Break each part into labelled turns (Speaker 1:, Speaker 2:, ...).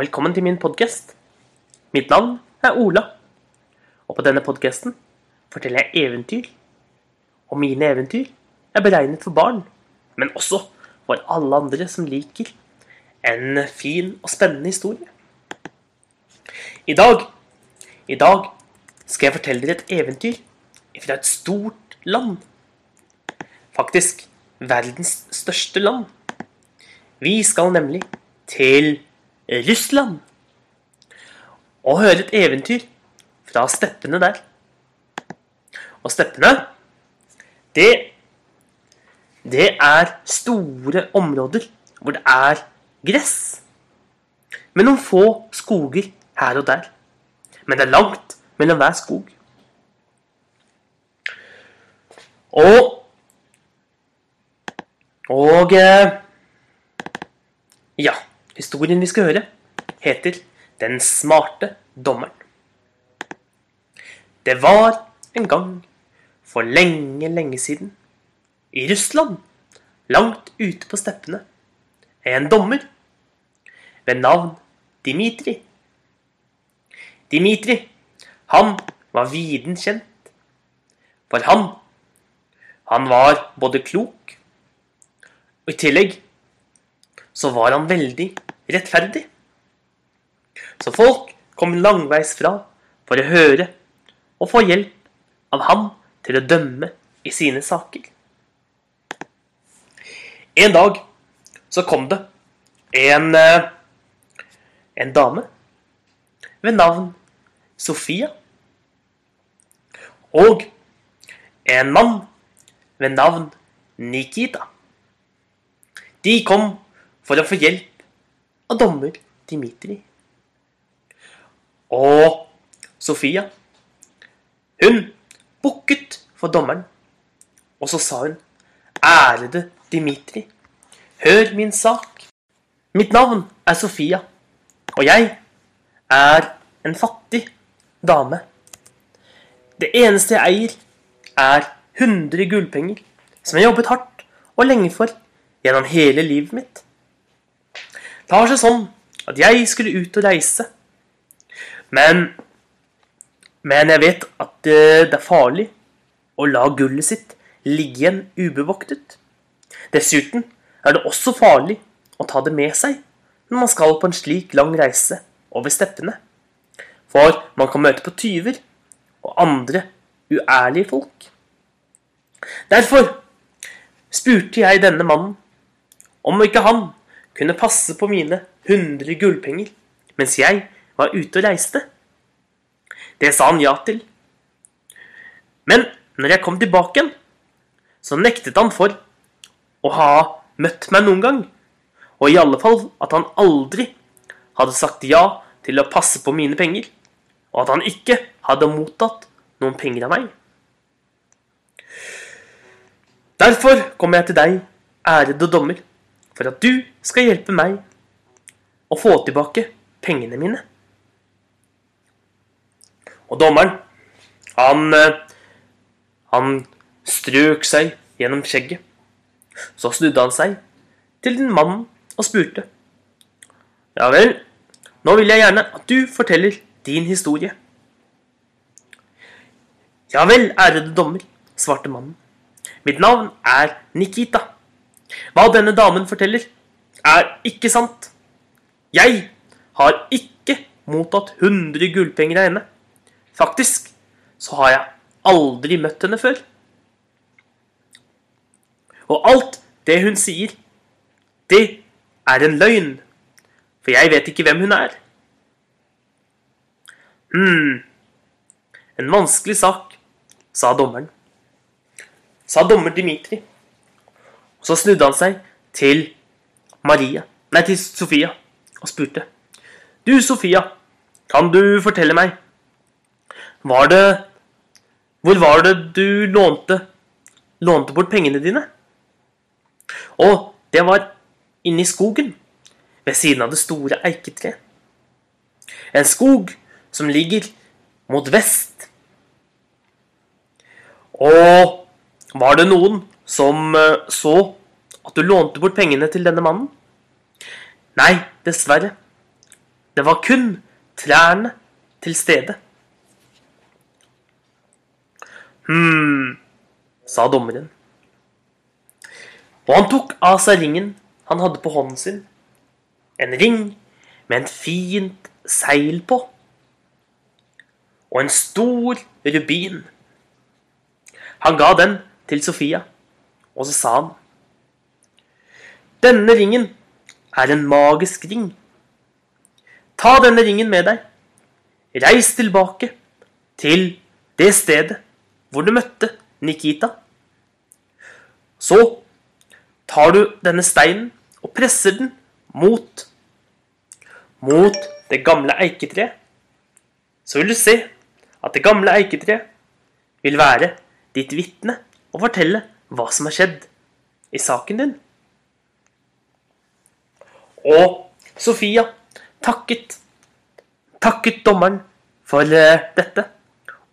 Speaker 1: velkommen til min podkast. Mitt navn er Ola, og på denne podkasten forteller jeg eventyr. Og mine eventyr er beregnet for barn, men også for alle andre som liker en fin og spennende historie. I dag, i dag skal jeg fortelle dere et eventyr fra et stort land. Faktisk verdens største land. Vi skal nemlig til Russland og høre et eventyr fra steppene der. Og steppene, det Det er store områder hvor det er gress. Med noen få skoger her og der. Men det er langt mellom hver skog. Og Og eh, Ja, historien vi skal høre, heter 'Den smarte dommeren'. Det var en gang, for lenge, lenge siden, i Russland, langt ute på steppene, en dommer ved navn Dimitri. Dimitri, han var viden kjent. For han, han var både klok, og i tillegg så var han veldig rettferdig. Så folk kom langveis fra for å høre og få hjelp av han til å dømme i sine saker. En dag så kom det en, eh, en dame ved navn Sofia. Og en mann ved navn Nikita. De kom for å få hjelp av dommer Dimitri. Og Sofia, hun bukket for dommeren, og så sa hun, ærede Dimitri, hør min sak. Mitt navn er Sofia, og jeg er en fattig dame. Det eneste jeg eier, er 100 gullpenger, som jeg jobbet hardt og lenge for gjennom hele livet mitt. Det har seg sånn at jeg skulle ut og reise, men Men jeg vet at det, det er farlig å la gullet sitt ligge igjen ubevoktet. Dessuten er det også farlig å ta det med seg når man skal på en slik lang reise over steppene. For man kan møte på tyver og andre uærlige folk. Derfor spurte jeg denne mannen om ikke han kunne passe på mine 100 gullpenger mens jeg var ute og reiste. Det sa han ja til. Men når jeg kom tilbake igjen, så nektet han for å ha møtt meg noen gang. Og i alle fall at han aldri hadde sagt ja til å passe på mine penger og at han ikke hadde mottatt noen penger av meg. Derfor kommer jeg til deg, ærede dommer, for at du skal hjelpe meg å få tilbake pengene mine. Og dommeren, han, eh, han strøk seg gjennom skjegget. Så snudde han seg til den mannen og spurte. Ja vel, nå vil jeg gjerne at du forteller din historie. Ja vel, ærede dommer, svarte mannen. Mitt navn er Nikita. Hva denne damen forteller, er ikke sant. Jeg har ikke mottatt 100 gullpenger av henne. Faktisk så har jeg aldri møtt henne før. Og alt det hun sier, det er en løgn. For jeg vet ikke hvem hun er. Hm, en vanskelig sak, sa dommeren. Sa dommer Dimitri. Og så snudde han seg til Maria, nei, til Sofia, og spurte. Du, Sofia, kan du fortelle meg Var det Hvor var det du lånte Lånte bort pengene dine? Å, det var inne i skogen, ved siden av det store eiketreet. En skog som ligger mot vest. Og var det noen som eh, så at du lånte bort pengene til denne mannen? Nei, dessverre. Det var kun trærne til stede. Hm, sa dommeren. Og han tok av seg ringen han hadde på hånden sin. En ring med en fint seil på. Og en stor rubin. Han ga den til Sofia, og så sa han Denne ringen er en magisk ring. Ta denne ringen med deg. Reis tilbake til det stedet hvor du møtte Nikita. Så tar du denne steinen og presser den mot mot det gamle eiketreet. Så vil du se at det gamle eiketreet vil være ditt vitne og fortelle hva som har skjedd i saken din. Og Sofia takket takket dommeren for eh, dette,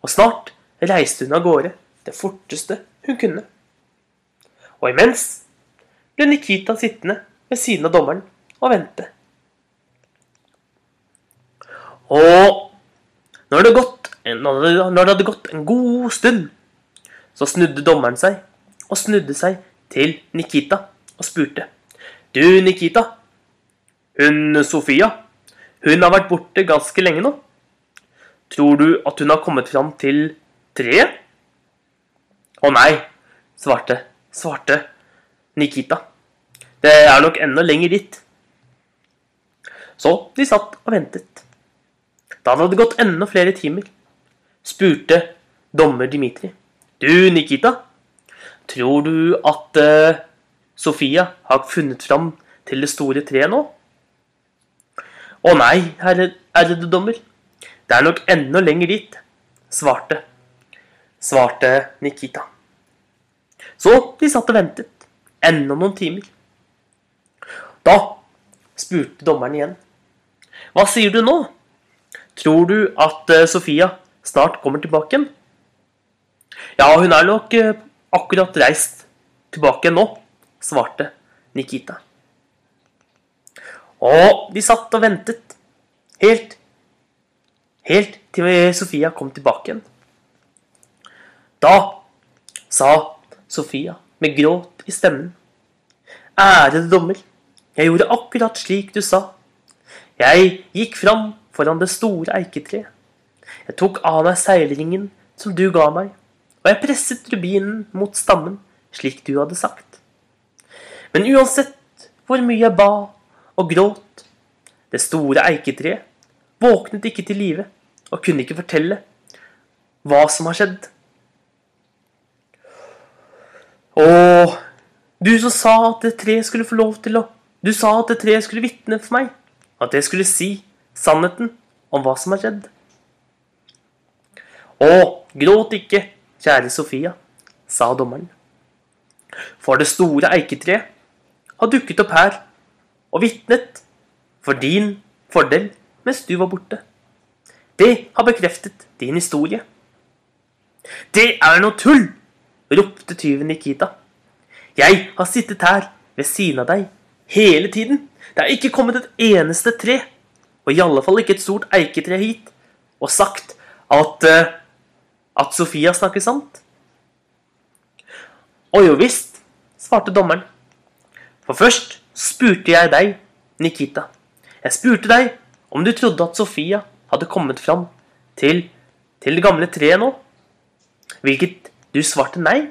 Speaker 1: og snart reiste hun av gårde det forteste hun kunne. Og imens ble Nikita sittende ved siden av dommeren og vente. Og når det, gått, når det hadde gått en god stund, så snudde dommeren seg og snudde seg til Nikita og spurte. Du, Nikita. Hun Sofia. Hun har vært borte ganske lenge nå. Tror du at hun har kommet fram til treet? Å nei, svarte, svarte Nikita. Det er nok enda lenger dit. Så de satt og ventet. Da hadde det gått enda flere timer. Spurte dommer Dimitri. Du, Nikita. Tror du at uh, Sofia har funnet fram til det store treet nå? Å nei, herre, ærede dommer. Det er nok enda lenger dit, svarte, svarte Nikita. Så de satt og ventet. Enda noen timer. Da spurte dommeren igjen. Hva sier du nå? Tror du at uh, Sofia snart kommer tilbake igjen? Ja, hun er nok uh, akkurat reist tilbake nå, svarte Nikita. Og de satt og ventet. Helt Helt til Sofia kom tilbake igjen. Da sa Sofia med gråt i stemmen. Ærede dommer, jeg gjorde akkurat slik du sa. Jeg gikk fram foran det store eiketreet. Jeg tok av meg seilringen som du ga meg, og jeg presset rubinen mot stammen, slik du hadde sagt. Men uansett hvor mye jeg ba og gråt, det store eiketreet våknet ikke til live og kunne ikke fortelle hva som har skjedd. Å, du som sa at det treet skulle få lov til å Du sa at det treet skulle vitne for meg. At det skulle si sannheten om hva som har skjedd. Å, gråt ikke, kjære Sofia, sa dommeren. For det store eiketreet har dukket opp her og vitnet for din fordel mens du var borte. Det har bekreftet din historie. Det er noe tull! ropte tyven Nikita. Jeg har sittet her ved siden av deg hele tiden. Det er ikke kommet et eneste tre, og i alle fall ikke et stort eiketre hit, og sagt at uh, at Sofia snakker sant. Å jo visst, svarte dommeren. For først spurte jeg deg, Nikita. Jeg spurte deg om du trodde at Sofia hadde kommet fram til, til det gamle treet nå, hvilket du svarte nei.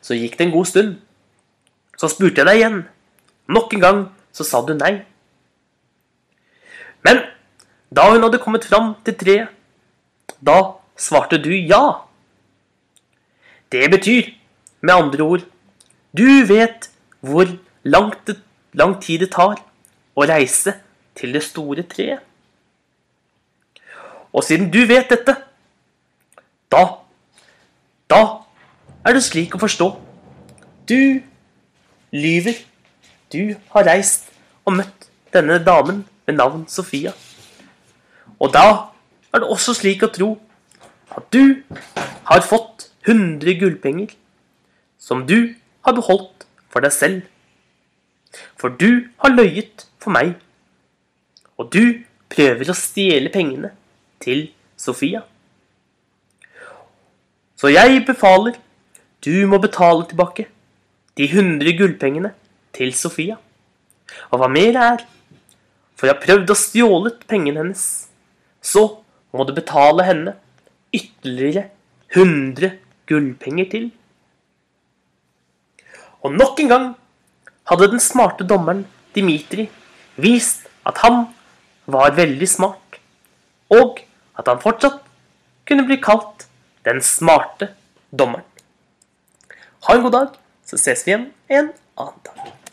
Speaker 1: Så gikk det en god stund. Så spurte jeg deg igjen. Nok en gang så sa du nei. Men da hun hadde kommet fram til treet, da svarte du ja. Det betyr, med andre ord, du vet hvor langt det, lang tid det tar å reise til det store treet. Og siden du vet dette, da Da er det slik å forstå. Du lyver. Du har reist og møtt denne damen med navn Sofia. Og da er det også slik å tro at du har fått 100 gullpenger som du har beholdt for deg selv. For du har løyet for meg, og du prøver å stjele pengene til Sofia. Så jeg befaler, du må betale tilbake de hundre gullpengene til Sofia. Og hva mer er, for jeg har prøvd å stjålet pengene hennes, så må du betale henne ytterligere hundre gullpenger til. Og nok en gang hadde den smarte dommeren Dimitri vist at han var veldig smart, og at han fortsatt kunne bli kalt den smarte dommeren. Ha en god dag, så ses vi igjen en annen dag.